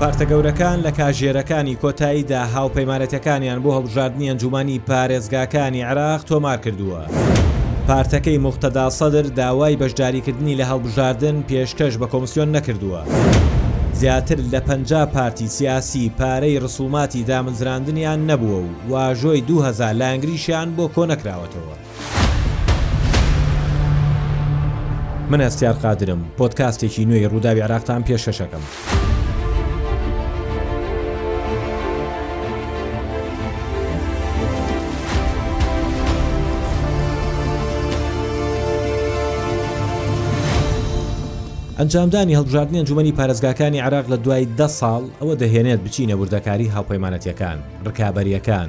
پارتە گەورەکان لە کاژێرەکانی کۆتاییدا هاوپەیمانەتەکانیان بۆ هەڵبژاردنی ئەنجومانی پارێزگاکانی عێراق تۆمار کردووە. پارتەکەی موقتەدا سەدر داوای بەشداریکردنی لە هەڵبژاردن پێشکەش بە کۆمسیۆن نەکردووە. زیاتر لە پەنجا پارتی سیاسی پارەی رسوماتی دامەزراندنیان نەبووە و واژۆی دوو هەزار لایەنگریشیان بۆ کۆنەکراوەتەوە. من هەستیار قادرم، پۆدکاستێکی نوێی ڕووداوی عێراقتان پێشکەشەکەم. ئەنجامدانی هەڵبژاردنی ئەنجومی پارێزگاکانی عراق لە دوای ده ساڵ ئەوە دەهێنێت بچینە وردەکاری هاوپەیمانەتەکان ڕکابەریەکان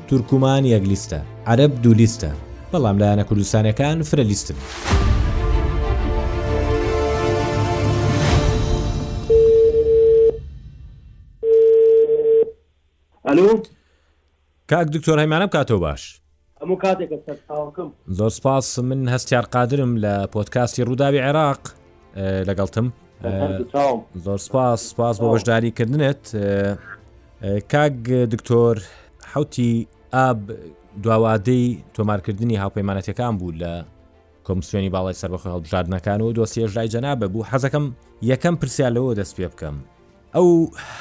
تورکمان یەک لیستە، عەرەب دوو لیستە، بەڵام لایەنە کوردستانیەکان فرە لیستن. ئەلو کاک دکتۆر هەیمانە بکاتەوە باش ئەمو کاتێکە سەرکم زۆر سپاس من هەستیار قادرم لە پۆتکاستی ڕووداوی عێراق لەگەڵتم زۆر سپاس سپاس بۆ بەشداریکردنت کاک دکتۆر حوتی ئاب دواوادەی تۆمارکردنی هاوپەیمانەتەکان بوو لە کۆمسیۆنی باڵای سەربەخۆ هەڵبژاردنەکان و دۆسیێژای جەنابە بوو حەزەکەم یەکەم پرسیار لەوە دەست پێ بکەم ئەو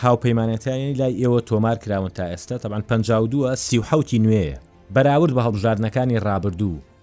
هاوپەیمانەتانی لای ئێوە تۆمار کراون تا ئێستا تەبان پ دووە سیحوتی نوێیە بەراورد بە هەڵبژاردنەکانی ڕابردوو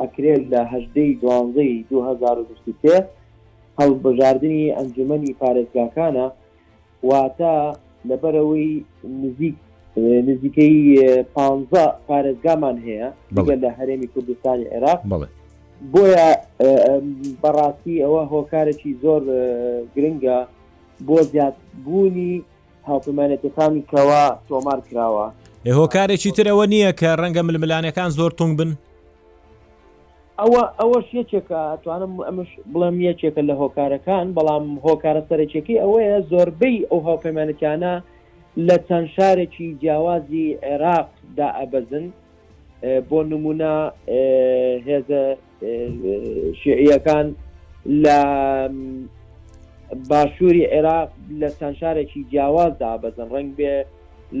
ئەکرێت لە هەژدە ی دوازدە ی دوو هەزار و بیست و سێ هەڵبژاردنی ئەنجومەنی پارێزگاکانە واتە لەبەرئەوەی نزیک نزیکەی پانزە پارێزگامان هەیە جگە لە هەرێمی کوردستانی عێراق بۆیە بەڕاستی ئەوە هۆکارێکی زۆر گرنگە بۆ زیادبوونی هاوپەیمانێتیەکانی کەوە تۆمار کراوە. هۆکارێکی تر ئەوە نییە کە ڕەنگە ململانێکان زۆر تونگ بن؟ ئەوە ئەوەش یەکێکە توانم ئەمش بڵێم یەکێکە لە هۆکارەکان بەڵام هۆکارە سەرەکیەکەی ئەوەیە زۆربەی ئەو هاوپەیمانەتیانە لە چەند شارێکی جیاوازی عێراق دائەبەزن بۆ نمونە هێزە شیعییەکان لە باشووری عێراق لە چەند شارێکی جیاواز دابەزن ڕەنگ بێ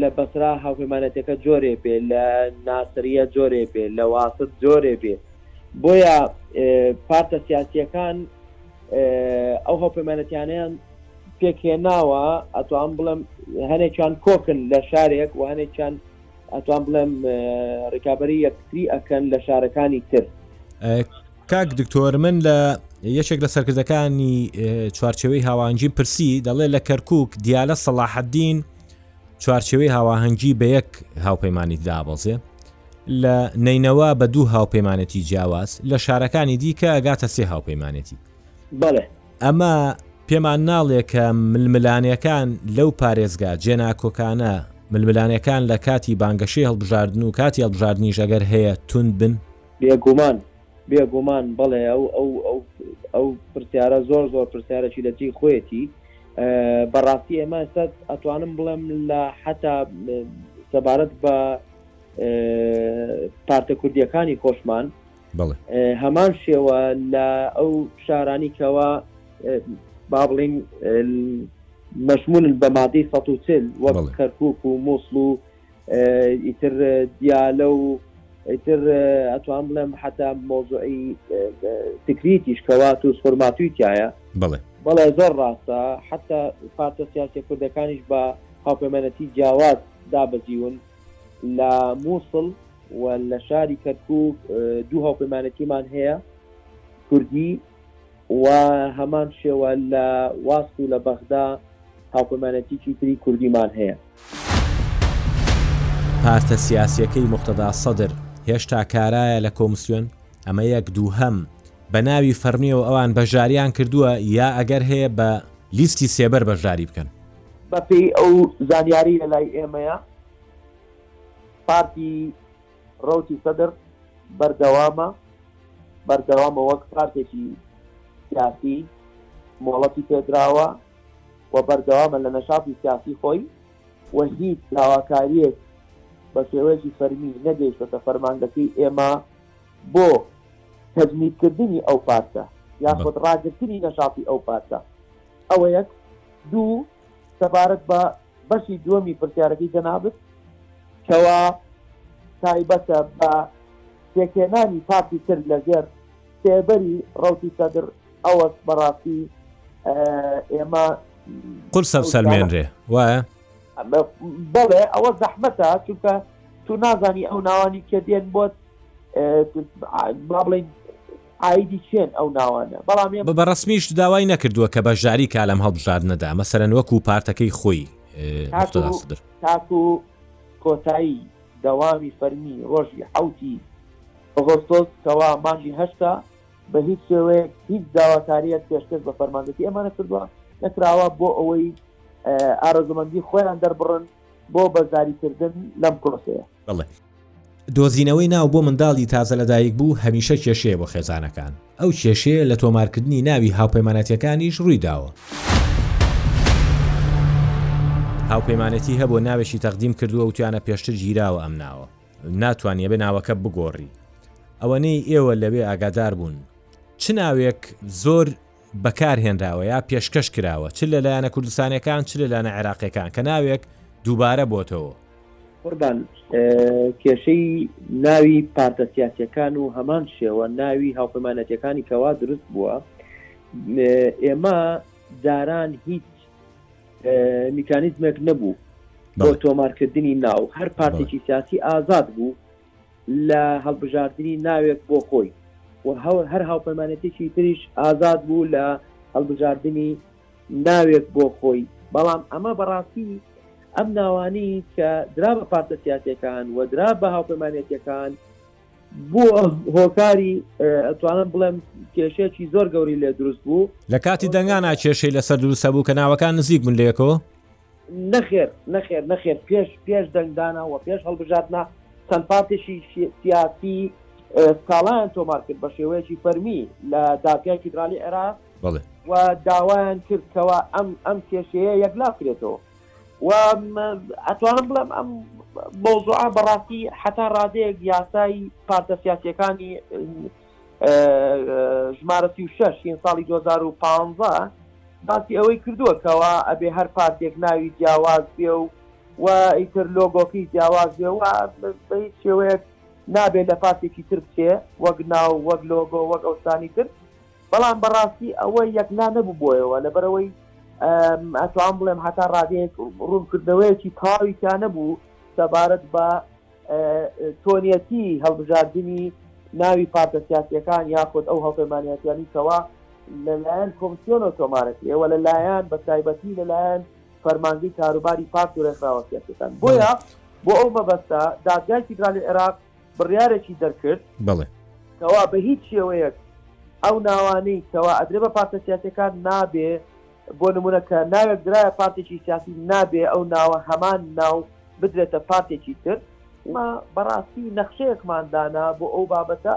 لە بەسرا هاوپەیمانەتەکە جۆرێ بێ لە ناسریە جۆرێ بێ لە واسط جۆرێ بێ بۆیە پارتە سیاسیەکان ئەو هاوپەیمانەتیانیان پێکهێناوە ئەتوان بڵم هەنێکیان کۆکن لە شارێک و هەنێکیان ئەتوان بڵێم ڕکابی یەکتری ئەکەن لە شارەکانی تر کاک دکتۆر من لە یەکێک لە سەرکردەکانی چوارچەوەی هاوانجی پرسی دەڵێ لە کەرکک دیالە سەڵاحەدین چوارچەوەی هاواهەنگی بە یەک هاوپەیمانانی دابەزێ لە نینەوە بە دوو هاوپەیمانەتی جیاواز لە شارەکانی دیکە ئەگاتە سێ هاوپەیمانەتی بەڵێ ئەمە پێمان ناڵێ کە ململانێکان لەو پارێزگا جێناکۆکانە، ململانێکان لە کاتی بانگەشەی هەڵبژاردن و کاتی هەڵبژاردنیش ئەگەر هەیە توند بن؟ بێگومان، بێگومان بەڵێ، ئەو ئەو ئەو ئەو پرسیارە زۆر زۆر پرسیارێکی لە جێی خۆیەتی. بە ڕاستی ئێمە ئێستا ئەتوانم بڵێم لە حەتا سەبارەت بە پارتە کوردییەکانی خۆشمان، بەڵێ. هەمان شێوە لە ئەو شارانی کەوا با بڵین مەشمونن بە مادەی سە و چل وەک بەڵێ. کەرکک و مووسڵ و ئیتر دیالە و ئیتر ئەتوان بڵێم حتا مۆزوعی تکریتیش کەوا تووس خورماتووی تایە بەڵێ. بەڵێ زۆر ڕاستە حتا پارتە سیاسیە کوردەکانیش بە هاوپەیمانەتی جیاواز دابەزیون لە مووسڵ، و لە شاری کەرکوک دوو هاوپەیمانێتیمان هەیە کوردی و هەمان شێوە لە واسک و لە بەغدا هاوپەیمانێتیی تری کوردیمان هەیە. پارتە سیاسیەکەی موقتەدا سەدر هێشتا کارایە لە کۆمسیۆن؟ ئەمە یەک، دووهەم، بە ناوی فەرمیەوە ئەوان بەشداریان کردووە یا ئەگەر هەیە بە لیستی سێبەر بەشداری بکەن؟ بەپێی ئەو زانیارەی لەلای ئێمەیە، پارتی ڕەوتی سەدر بەردەوامە، بەردەوامە وەک پارتێکی سیاسی مۆڵەتی پێدراوە و بەردەوامە لە نەشاتی سیاسی خۆی و هیچ داواکاریەک بە شێوەیەکی فەرمی نەگەیشتۆتە فەرمانگەکەی ئێمە بۆ تەجمیدکردنی ئەو پارتە یاخود ڕاگرتنی نەشاتی ئەو پارتە ئەوە یەک دوو سەبارەت بە بەشی دووەمی پرسیارەکەی جەنابت کەوا تایبەتە بە پێکێنانی پارتی تر لەژێر سێبەری ڕوتی سەدر ئەوەش بەڕاستی ئێمە قل سەر سەلمێنرێ وایە بەڵێ ئەوە زەحمەتە چونکە تو نازانی ئەو ناوانی کە دێن بۆت با بڵین عایدی کێن ئەو ناوانە بەڵام ئێمە. بە ڕەسمیش داوای نەکردووە کە بەشداری کا لەم هەڵبژاردنەدا مەسەلەن وەکو پارتەکەی خۆی موقتەدا سەدر. تاکو کۆتایی دەوامی فەرمی ڕۆژی حەوت ی ئۆغۆستۆس کەوا مانگی هەشتە بە هیچ شێوەیەک هیچ داواکاریەک پێشکەش بە فەرماندەتی ئێمە نەکردووە نەکراوە بۆ ئەوەی ئارەزومەندی خۆیان دەربڕن بۆ بەشداری کردن لەم پرۆسەیە. دۆزینەوەی ناو بۆ منداڵی تازە لەدایکبوو هەمیشە کێشەیە بۆ خێزانەکان، ئەو کێشەیە لە تۆمارکردنی ناوی هاوپەیمانەتییەکانیش روویداوە. هاوپەیمانەتی هە بۆ ناوێکی تەقدیم کردووە وتویانە پێشتر گیراوە ئەم ناوە ناتوانی ئەبێ ناوەکە بگۆڕی ئەوەنەی ئێوە لەوێ ئاگاداربوون چ ناوێک زۆر بەکارهێنراوە یا پێشکەش کراوە چ لە لایەنە کوردستانیەکان چ لە لایەنە عێراقیەکان کە ناوێک دووبارە بۆتەوە. قوربان کێشەی ناوی پارتە سیاسیەکان و هەمان شێوە ناوی هاوپەیمانەتیەکانی کەوا دروست بووە ئێمە جاران هیچ میکانیزمێک نەبوو بۆ تۆمارکردنی ناو هەر پارتێکی سیاسی ئازاد بوو، لە هەڵبژاردنی ناوێک بۆ خۆی و هەر هاوپەیمانێتیەکی تریش ئازاد بوو لە هەڵبژاردنی ناوێک بۆ خۆی، بەڵام ئەمە بەڕاستی ئەم ناوانەی کە درا بە پارتە سیاسیەکان و درا بە هاوپەیمانێتیەکان بۆ هۆکاری ئەتوانم بڵێم کێشەیەکی زۆر گەوری لێ دروست بوو. لە کاتی دەنگانا کێشەی لەسەر دروست هەبوو کە ناوەکان نزیک بوون لەیەکەوە نەخێر نەخێر نەخێر پێش پێش دەنگدانە وە پێش هەڵبژاردنە چەند پارتێکی سیاسی سکاڵایان تۆمار کرد بە شێوەیەکی فەرمی لە دادگای فیدرالی عێراق و داوایان کرد کەوا ئەم ئەم کێشەیە یەکلا کرێتەوە و ئەتوانم بڵێم ئەم مۆزوعە بەڕاستی حتا ڕادەیەک یاسایی پارتە سیاسەکانی ژمارە سی و شەش ین ساڵی دوو هەزار و پازدە باسی ئەوەی کردووە کەوا ئەبێ هەر پارتێک ناوی جیاواز بێ و و ئیتر لۆگۆکەی جیاواز بێ و بە هیچ شێوەیەک نابێت لە پارتێکی تر بچێ وەک ناو وەک لۆگۆ وەک ئەوشتانی تر بەڵام بەڕاستی ئەوە یەکلا نەبوو بۆیەوە لەبەرەوەی ئەتوان بڵێم هەتا ڕادێک ڕوونکردنەوەیەکی تاویتیانە بوو سەبارەت بە چۆنیەتی هەڵبژاردنی ناوی پارتە سیاسیەکان یاخود ئەو هەڵپەیمانیەتیانی کەوا لە لایەن کۆمسیۆنەوە تۆمارەکرێ و لە لایەن بە تایبەتی لە لایەن فەرمانگەی کاروباری پارت و رێکخراوە سیاسیەکان بۆیە بۆ ئەو مەبەستە دادگای فیدرالی عێراق بڕیارێکی دەرکرد کەوا بە هیچ شێوەیەک ئەو ناوانەی کەوا ئەدرێ بە پارتە سیاسیەکان نابێ بۆ نموونە کە ناوێک درایە پارتێکی سیاسی نابێ ئەو ناوە هەمان ناو بدرێتە پارتێکی تر و بەڕاستی نەخشەیەکمان دانا بۆ ئەو بابەتە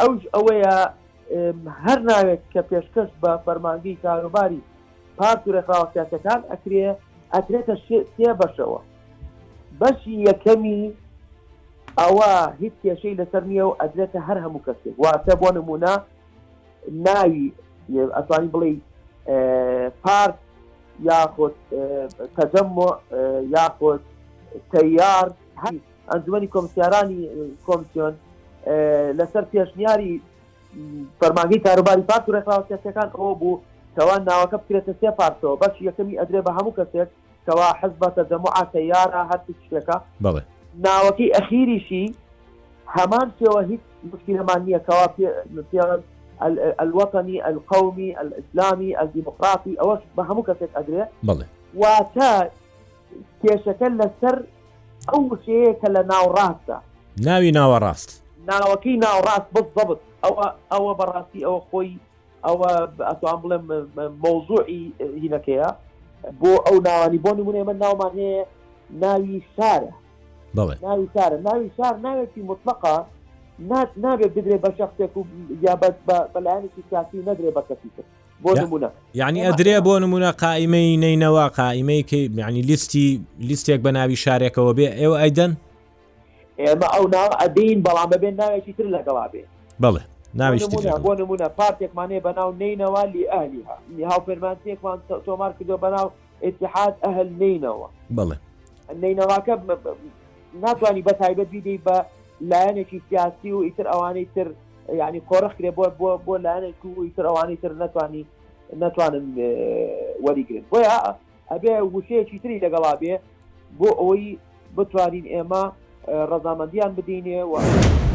ئەوش ئەوەیە هەر ناوێک کە پێشکەش بە فەرمانگەی کاروباری پارت و رێکخراوە سیاسەکان ئەکرێ ئەکرێتە سێ بەشەوە بەشی یەکەمی ئەوە هیچ کێشەی لەسەر نییە و ئەدرێتە هەر هەموو کەسێک واتە بۆ نموونە ناوی ئەتوانی بڵێ پارت یاخود تەجەمع یاخود تەیار ئەنجومەنی کۆمسیارانی کۆمسیۆن لەسەر پێشنیاری فەرمانگەی کاروباری پارت و ڕێکخراوەتەکان ئەوە بوو کەوا ناوەکە بکرێتە سێ پارتەوە بەش یەکەمی ئەدرێ بە هەموو کەسێک کوا حزبە تەجەموعە تەیارە هەر چ شتێکە. بەڵێ. ناوەکەی ئەخیریشی هەمان شێوە هیچ موشکیلەمان نییە کوا پێ پێڵن الوطنی القومی الاسلامی الدیموقراتی ئەوەش بە هەموو کەسێک ئەدرێ. بەڵێ. واتە کێشەکە لەسەر ئەو وشەیە کە لە ناوەڕاستە. ناوی ناوەڕاست. ناوەکەی ناوەڕاست بززەبت ئەوە ئەوە بەڕاستی ئەوە خۆی ئەوە ئەتوان بڵێم مۆزوعی هینەکەیە بۆ ئەو ناوانی بۆ نمونێ من ناومان هەیە ناوی شارە بڵێ ناوی شارە ناوی شار ناوێکی مطلقە نابێت بدرێ بە شخصێک و یا بەلایەنێکی سیاسی و نەدرێ بە کەسی کرد بۆ نمونە یعنی ئەدرێ بۆ نمونە قائیمەی نینەوە قائیمەیەکی میانی لیستی لیستێک بە ناوی شارێکەوە بێ ئێوە ئەیدەن ئێمە ئەو ناوە ئەدەین بەڵام بەبێ ناوێکی تر لەگەڵا بێ. بەڵێ ناوێکی تر لەگەڵا. بۆ نموونە پارتێکمان هەیە بەناو نەینەوا لئەهلیها، هاوپەیمانتییەکمان تۆمار کردووە بەناو ئیتیحاد ئەهل نەینەوا. بەڵێ. نەینەواکە ناتوانی بە تایبەت بیدەی بە لایەنێکی سیاسی و ئیتر ئەوانەی تر یعنی قۆرخ کرێ بۆ بۆ بۆ لایەنێک و ئیتر ئەوانەی تر نەتوانی نەتوانن وەریگرن بۆیە ئەبێ وشەیەکی تری لەگەڵا بێ بۆ ئەوەی بتوانین ئێمە ڕەزامەندیان بدەینێ و.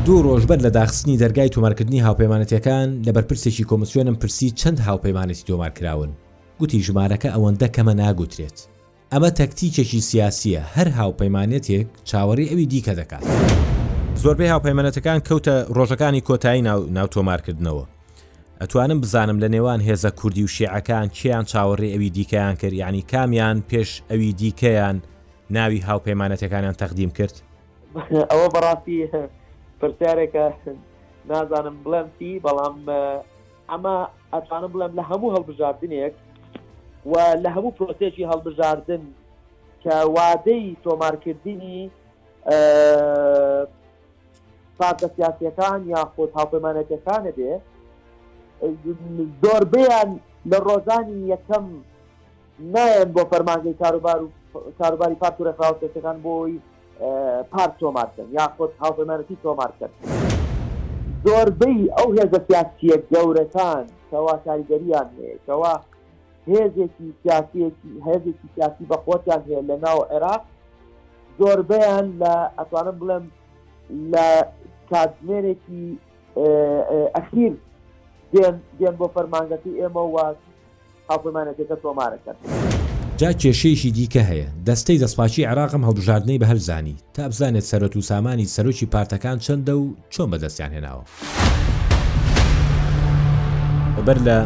دوو ڕۆژ بەر لە داخستنی دەرگای تۆمارکردنی هاوپەیمانێتییەکان، لە بەرپرسێکی کۆمسیۆنم پرسی چەند هاوپەیمانێتی تۆمارکراون؟ گوتی ژمارەکە ئەوەندە کەمە ناگوترێت. ئەمە تەکتیکێکی سیاسییە، هەر هاوپەیمانێتێک چاوەڕێی ئەوی دیکە دەکات. زۆربەی هاوپەیمانێتەکان کەوتە ڕۆژەکانی کۆتایی ناو تۆمارکردنەوە. ئەتوانم بزانم لە نێوان هێزە کوردی و شیعەکان کێیان چاوەڕێی ئەوی دیکەیان کرد یعنی کامیان پێش ئەوی دیکەیان ناوی هاوپەیمانەتەکانیان تەقدیم کرد؟ ئەوە بەڕاستی پرسیارێکە نازانم بڵێم چی بەڵام ئەمە ئەتوانم بڵێم لە هەموو هەڵبژاردنێک و لە هەموو پرۆسێکی هەڵبژاردن کە وادەی تۆمارکردنی پارتە سیاسیەکان یاخود هاوپەیمانەتەکانە بێ زۆربیان لە ڕۆژانی یەکەم نایەن بۆ فەرمانگەی کاروبار و کاروباری پارت و ڕێکخراوە سێکەکان بۆی پارت تۆمارکەن یاخود هاوپەیمانەتی تۆمارکەن زۆربەی ئەو هێزە سیاسیە گەورەکان کەوا کاریگەریان هەیە کەوا هێزێکی سیاسیەکی هێزێکی سیاسی بەخۆتیان هەیە لە ناو عێراق زۆربیان لە ئەتوانم بڵێم لە کاتژمێرێکی ئەخیر دێن دێن بۆ فەرمانگەکەی ئێمە و هاوپەیمانەتەکە تۆمارەکەن. جا کێشەیەکی دیکە هەیە، دەستەی دەستپاکی عێراق ئەم هەڵبژاردنەی بە هەل زانی، تا بزانێت سەرەت و سامانی سەرۆکی پارتەکان چەندە و چۆن بەدەستیان هێناوە. بەر لە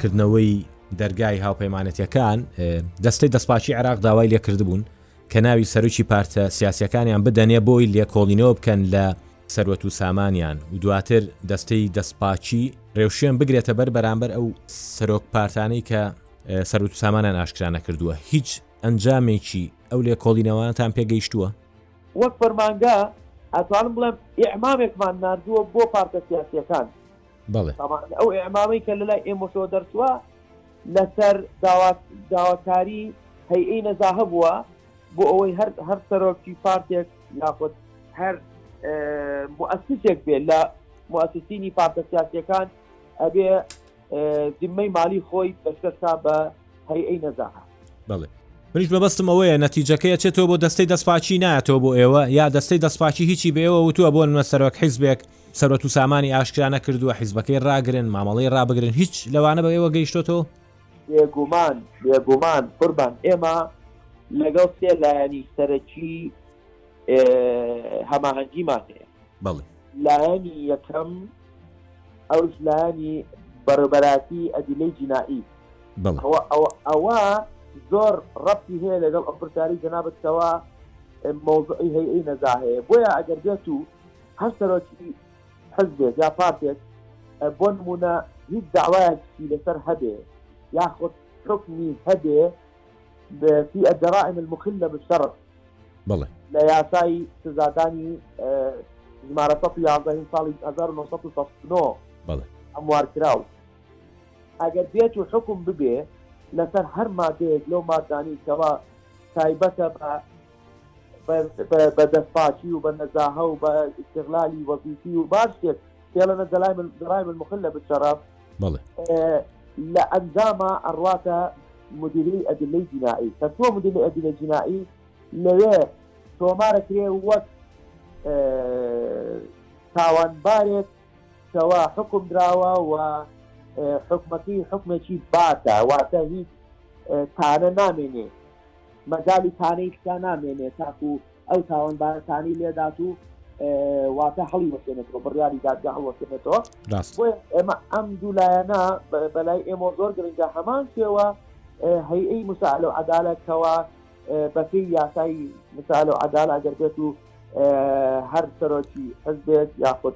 کردنەوەی دەرگای هاوپەیمانەتیەکان دەستەی دەستپاچی عراق داوای لێکردبوون کە ناوی سەرۆکی پارتە سیاسەکانیان بدەنێ بۆی لێکۆڵینەوە بکەن لە سەروەت و سامانیان و دواتر دەستەی دەستپاچی رێوشێن بگرێتە بەر بەرامبەر ئەو سەرۆک پارتانەی کە سەروت و سامانان ئاشکرانە کردووە هیچ ئەنجامێکی ئەو لێکۆڵینەوەتان پێگەیشتووە وەک فەرمانگە ئەتوانم بڵێم ئیعمامێکمان ناردووە بۆ پارتە سیاسیەکان. بەڵێ. تابان ئەو ئیعمامەی کە لەلای ئێمەشەوە دەرچووە لەسەر داوا داواکاری هەیئەی نەزاهە بووە بۆ ئەوەی هەر هەر سەرۆکی پارتێک یاخود هەر موئەسسێک بێت لە موئەسسینی پارتە سیاسیەکان ئەبێ زیممەی مالی خۆی پێشکەشکا بە هەیئەی نەزاهە. بەڵێ. منیش مەبەستم ئەوەیە نەتیجەکەی ئەچێتەوە بۆ دەستەی دەستپاکی نایەتەوە بۆ ئێوە یا دەستەی دەستپاکی هیچی بە ئێوە وتووە بۆ نمە سەرۆک حیزبێک سەرەت و سامانی ئاشکرا نەکردووە حیزبەکەی ڕاگرن مامەڵەی ڕابگرن هیچ لەوانە بە ئێوە گەیشتۆتەوە بێگومان بێگومان قوربان ئێمە لەگەڵ سێ لایەنی سەرەکی هەماهەنگیمان هەیە بەڵێ. لایەنی یەکەم ئەوش لایەنی بەڕێوبەرایەتی ئەدلەی جینائی. بەڵێ. ئەوە ئەوە ئەوە زۆر ڕەبتی هەیە لەگەڵ ئەو پرسیارەی جەنابت کەوا مەوزوعی هەیئەی نەزا هەیە بۆیە ئەگەر بێت و هەر سەرۆکی حزبێک یا پارتێک ئە، بۆ نموونە هیچ داوایەکی لەسەر هەبێ یاخود حوکمی هەبێ فی الجرائم المخلە بالشرع بەڵێ لە یاسای سزادانی ژمارە سەد و یازدە هەین ساڵی هەزار و نۆ سەد و شەست و نۆ بەڵێ هەموار کراو ئەگەر بێت و حکوم ببێ لەسەر هەر مادەیەک لەو مادانی کەوا تایبەتە بە بە دەستپاکی و بە نەزاهە و بە ئیستغلالی وەزیفی و باش شتێک پێڵەنە دەلای من دەڵای من مخل لە بچەڕە لە ئەنجامە ئەڕاتە مدیری ئەدلەی جینایی کە تۆ مدیری ئەدلە جینایی لەوێ تۆمارە کرێ وەک تاوانبارێک کەوا حکم دراوە و حکومەتی حکومێکی باتە واتە هیچ تانە نامێنێ مەجالی تانەی تیا نامێنێ تاکو ئەو تاوانبارە تانەی لێدات و واتە هەڵی وەسێنێتەوە بڕیاری دادگە هەڵوەسێنێتەوە بۆیە ئێمە ئەم دوو لایەنە بەلای ئێمە زۆر گرنگە هەمان شێوە هەیئەی مساعلە و عدالەتەوە بەپی یاسای مساعلە و عدالە ئەگەر بێت و هەر سەرۆکی حزبێت یاخود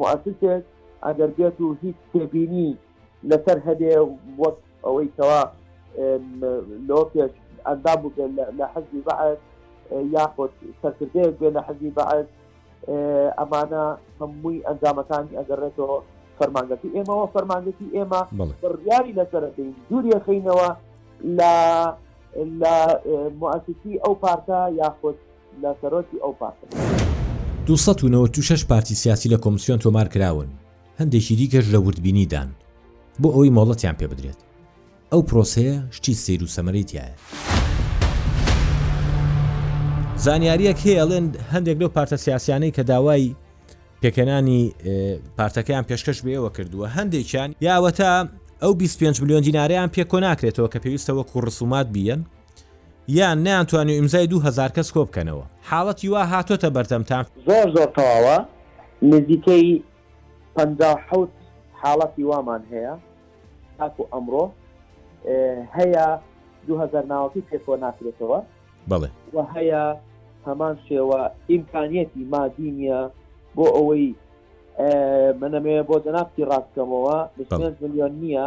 مؤسسێت ئەگەر بێت و هیچ تێبینی لەسەر هەبێ وەک ئەوەی کەوا لۆ پێش ئەندام بووێت لە حەزی بەعس یاخۆت سەرکردەیە بێ لە حەزی بەعس ئەمانە هەمووی ئەنجامەکانی ئەگەڕێتەوە فەرمانگەتی ئێمەوە فەرمانگەتی ئێمە بڕیاری لەسەرەکەین دووریە خینەوە لە لە موسیسی ئەو پارتە یاخود لە سەرۆکی ئەو پارتە. 296 پارتی سیاسی لە کۆمسیۆن تۆمار کراون، هەندێکی دیکەش لە وردبینی دان بۆ ئەوەی مۆڵەتیان پێ بدرێت. ئەو پرۆسەیە شتی سەیر و سەمەرەی تیایە. زانیارییەک هەیە ئەڵێن هەندێک لەو پارتە سیاسیانەی کە داوای پێکهێنانی پارتەکەیان پێشکەش بە ئێوە کردووە هەندێکیان یاوەتا ئەو 25 ملیۆن دیناریان پێ کۆ ناکرێتەوە کە پێویستە وەکو ڕسومات بیەن یان نەیانتوانی ئیمزای دوو هەزار کەس کۆبکەنەوە حاڵەتی وا هاتۆتە بەردەمتان؟ زۆر زۆر تەواوە نزیکەی پەنجا و حەوت حاڵەتی وامان هەیە تاکو ئەمڕۆ هەیە دوو هەزار ناوەکەی پێکەوە ناکرێتەوە بەڵێ. وە هەیە هەمان شێوە ئیمکانیەتی مادی نیە بۆ ئەوەی من ئەمەوێ بۆ جەنابتی ڕاست بکەمەوە بیست و پێنج ملیۆن نیە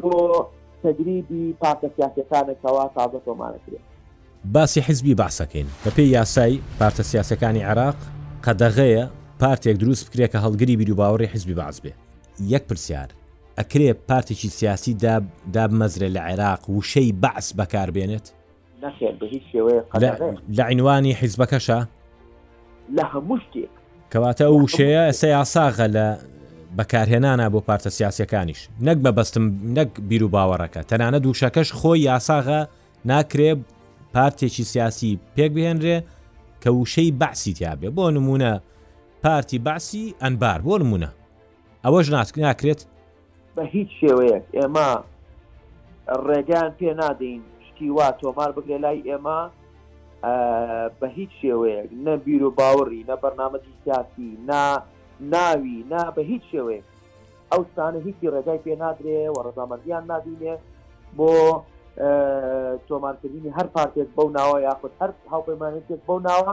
بۆ تەگریدی پارتە سیاسیەکانە کەوا تازە تۆمارەکرێن. باسی حیزبی بەعسەکەین، بەپێی یاسای پارتە سیاسیەکانی عێراق قەدەغەیە پارتێک دروست بکرێت کە هەڵگری بیروباوەڕی حیزبی بەعس بێت. یەک پرسیار، ئەکرێت پارتێکی سیاسی دابمەزرێت لە عێراق وشەی بەعس بەکاربێنێت؟ نەخێر بە هیچ شێوەیە قەدەغەیە لە عینوانی حیزبەکەشە لە هەموو شتێک کەواتە ئەو شەیە ئەسە یاساغە لە بەکارهێنانە بۆ پارتە سیاسەکانیش نەک مەبەستم نەک بیر و باوەڕەکە تەنانە دووشەکەش خۆی یاساغە ناکرێ پارتێکی سیاسی پێک بهێنرێ کە وشەی بەعسی تیاابێ بۆ نمونە پارتی بەعسی ئەنبار بۆ نمونە ئەوەش ناسک ناکرێت بە هیچ شێوەیەک ئێمە ڕێگەیان پێ نادەین شتی وا تۆمار بکرێت لای ئێمە بە هیچ شێوەیەک نە بیر و باوەڕی نە بەرنمەجی سیاسی نا ناوی نا بە هیچ شێوەیە ئەو شتانە هیچی ڕێگای پێ نادرێ و ڕزامەندیان نادینێ بۆ تۆمارکردنی هەر پارتێک بەو ناوە یاخود هەر هاوپەیمانێتێک بەو ناوە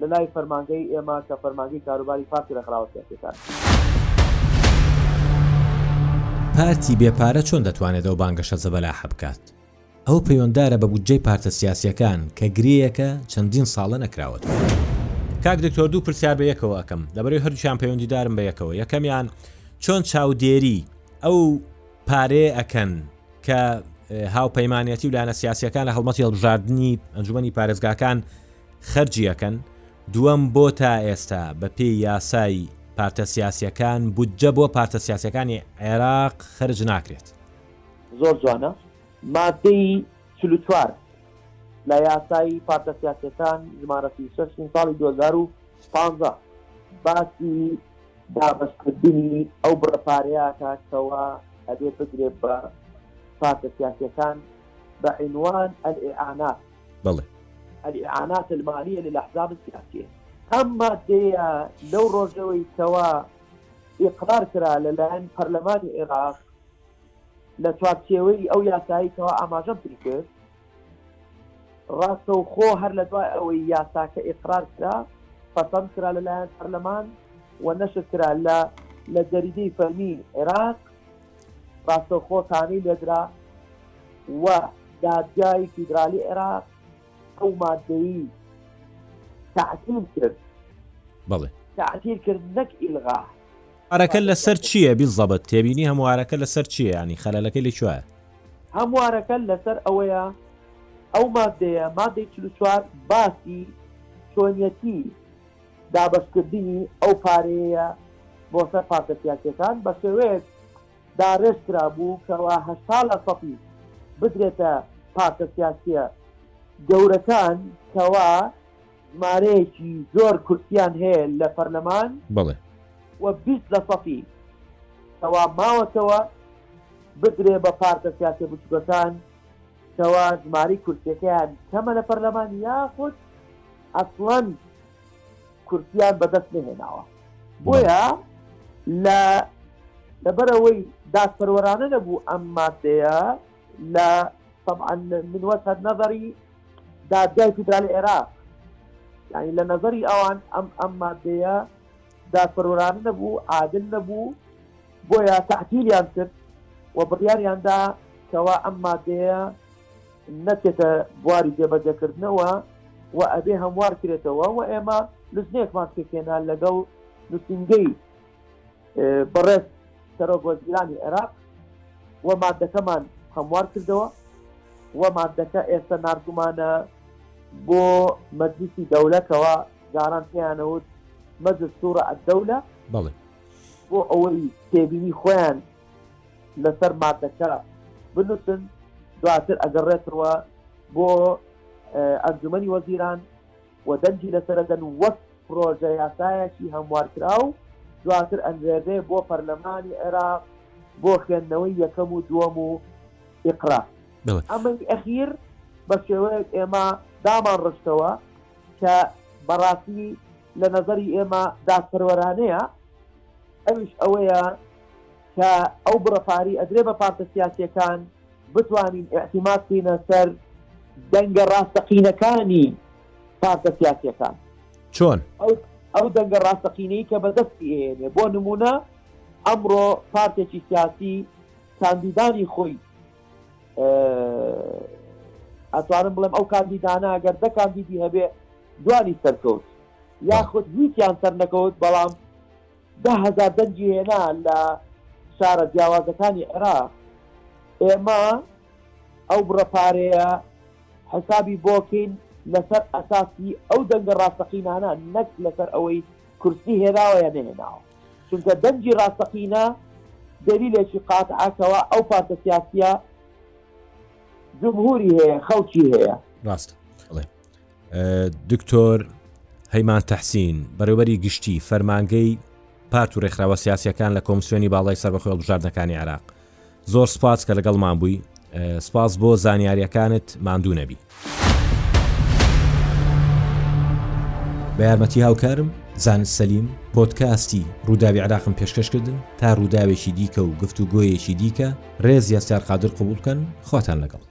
لەلای فەرمانگەی ئێمە کە فەرمانگەی کاروباری پارتی ڕێکخراوە سیاسیەکان. پارتی بێ پارە چۆن دەتوانێت ئەو بانگەشە زەبەلاحە بکات؟ ئەوە پەیوەندارە بە بودجەی پارتە سیاسیەکان کە گرێیەکە چەندین ساڵە نەکراوەتەوە. کاک دکتۆر دوو پرسیار بە یەکەوە ئەکەم لەبەرەوەی هەردووکیان پەیوەندیدارن بە یەکەوە یەکەمیان چۆن چاودێری ئەو پارەیە ئەکەن کە هاوپەیمانەتی و لایەنە سیاسیەکان لە هەڵمەتی هەڵبژاردنی ئەنجومەنی پارێزگاکان خەرجی ئەکەن، دووەم بۆ تا ئێستا بە پێی یاسای پارتە سیاسیەکان بودجە بۆ پارتە سیاسیەکانی عێراق خەرج ناکرێت. زۆر جوانە مادەی چل و چوار لە یاسای پارتە سیاسیەکان ژمارە سی و شەش ی ساڵی دوو هەزار و پازدە باسی دابەشکردنی ئەو بڕە پارەیە ئەکات کەوا ئەبێ بدرێت بە پارتە سیاسیەکان بە عینوان الاعانات. بەڵێ. الاعانات المالیە للاحزاب السیاسیە ئەم مادەیە لەو ڕۆژەوەی کەوا ئیقرار کرا لەلایەن پەرلەمانی عێراق لە چوارچێوەی ئەو یاسایی کەوا ئاماژەم پێ کرد ڕاستەوخۆ هەر لە دوای ئەوەی یاساکە ئیقرار کرا پەسەند کرا لەلایەن پەرلەمان و نەشر کرا لە لە جەریدەی فەرمی عێراق ڕاستەوخۆ تانەی لێدرا و دادگای فیدرالی عێراق ئەو مادەی تاعتیل کرد بەڵێ تاعتیل کرد نەک ئیلغا ئارەکە لەسەر چییە بیزەبت تێبینی هەموارەکە لەسەر چییە ینی خەلەکە لە کوێە هەموارەکە لەسەر ئەوەیە ئەو مادەیە مادەی چوار باسی چۆنیەتی دابەشکردنی ئەو پارەیەیە بۆ سەر پارتە سیاسییەکان بە شێوەیەک داڕێژ کرابوو کەوا هەشتا لە سەتی بدرێتە پارتە سیاسییە گەورەکان کەوا ژمارەیەکی زۆر کورسییان هەیە لە پەرلەمان بەڵێ. و بیست لە سەتی کەوا ماوەتەوە بدرێ بە پارتە سیاسییە بچووکەکان. کەوا ژمارەی کورسیەکەیان کەمە لە پەرلەمان یاخود ئەسڵەن کورسیان بەدەست نهێناوە بۆیە لە لەبەرەوەی دادپەروەرانە نەبوو ئەم مادەیە لە طبعاً من وەسەر نەبەری دادگای فیدرالی عێراق یعنی لە نظری ئەوان ئەم ئەم مادەیە دادپەروەرانە نەبوو عادل نەبوو بۆیە تەعتیلیان کرد و بڕیاریان دا کەوا ئەم مادەیە نەچێتە بواری جێبەجێکردنەوە و ئەبێ هەموار کرێتەوە و ئێمە لجنەیەکمان پێکهێنا لەگەڵ نووسینگەی بەڕێز سەرۆک وەزیرانی عێراق و مادەکەمان هەموار کردەوە و مادەکە ئێستا نردومانە بۆ مەجلیسی دەولەکەوە جاران پێیانەوت مەجلس سوڕە ئەدەولە بەڵێ بۆ ئەوەی تێبینی خۆیان لەسەر مادەکە بنووسن دواتر ئەگەڕێتەوە بۆ ئەنجومی وەزیران و دەنگی لەسەرەدەن وەک پرۆژە یاسایەکی هەموارکراو دواتر ئەنرێێ بۆ پەرلەمانی عێراق بۆ خوێندنەوەی یەکەم و دووەم و ئقرا ئەمەی ئەخیر بە شێوەیەک ئێمە دامان ڕشتەوە کە بەڕاستی لە نەزەری ئێمە دادپەروەرانەیە ئەویش ئەوەیە کە ئەو بڕە پارەی ئەدرێ بە پارتە سیاسیەکان بتوانین ئاعتیماد بکەینە سەر دەنگە ڕاستەقینەکانی پارتە سیاسیەکان چۆن ئەو دەنگە ڕاستەقینەی کە بەدەستی ئێنێ بۆ نمونە ئەمڕۆ پارتێکی سیاسی کاندیدانی خۆی ئەتوانم بڵێم ئەو کاندیدانە گەر دە کاندیدی هەبێ دوانی سەرکەوت یاخود هیچیان سەرنەکەوت بەڵام دە هەزار دەنگی هێنا لە شارە جیاوازەکانی عێراق ئێمە ئەو بڕە پارەیە حسابی بۆکەین لەسەر ئەساسی ئەو دەنگە ڕاستەقینانە نەک لەسەر ئەوەی کورسی هێناوە یا نهێناوە چونکە دەنگی ڕاستەقینە دەلیلێکی قاتعکەوە ئەو پارتە سیاسیە جمهوری هەیە خەڵکی هەیە ڕاستە دکتۆر هەیمان تەحسین بەڕێوەری گشتی فەرمانگەی پارت و ڕێکخراوە سیاسەکان لە کۆمسیۆنی باڵای سەر بەخۆ بژاردنەکانی عراق زۆر سپاس کە لەگەڵمان بووی سپاس بۆ زانیاریەکانت ماندوو نەبی بە یارمەتی هاوکارم زانت سەلیم پۆتکاستی ڕووداوی عراقم پێشکەشکردن تا ڕووداوێکی دیکە و گفتوگۆیەکی دیکە ڕێز یاستار قادر قوبولکەن خواتان لەگەڵ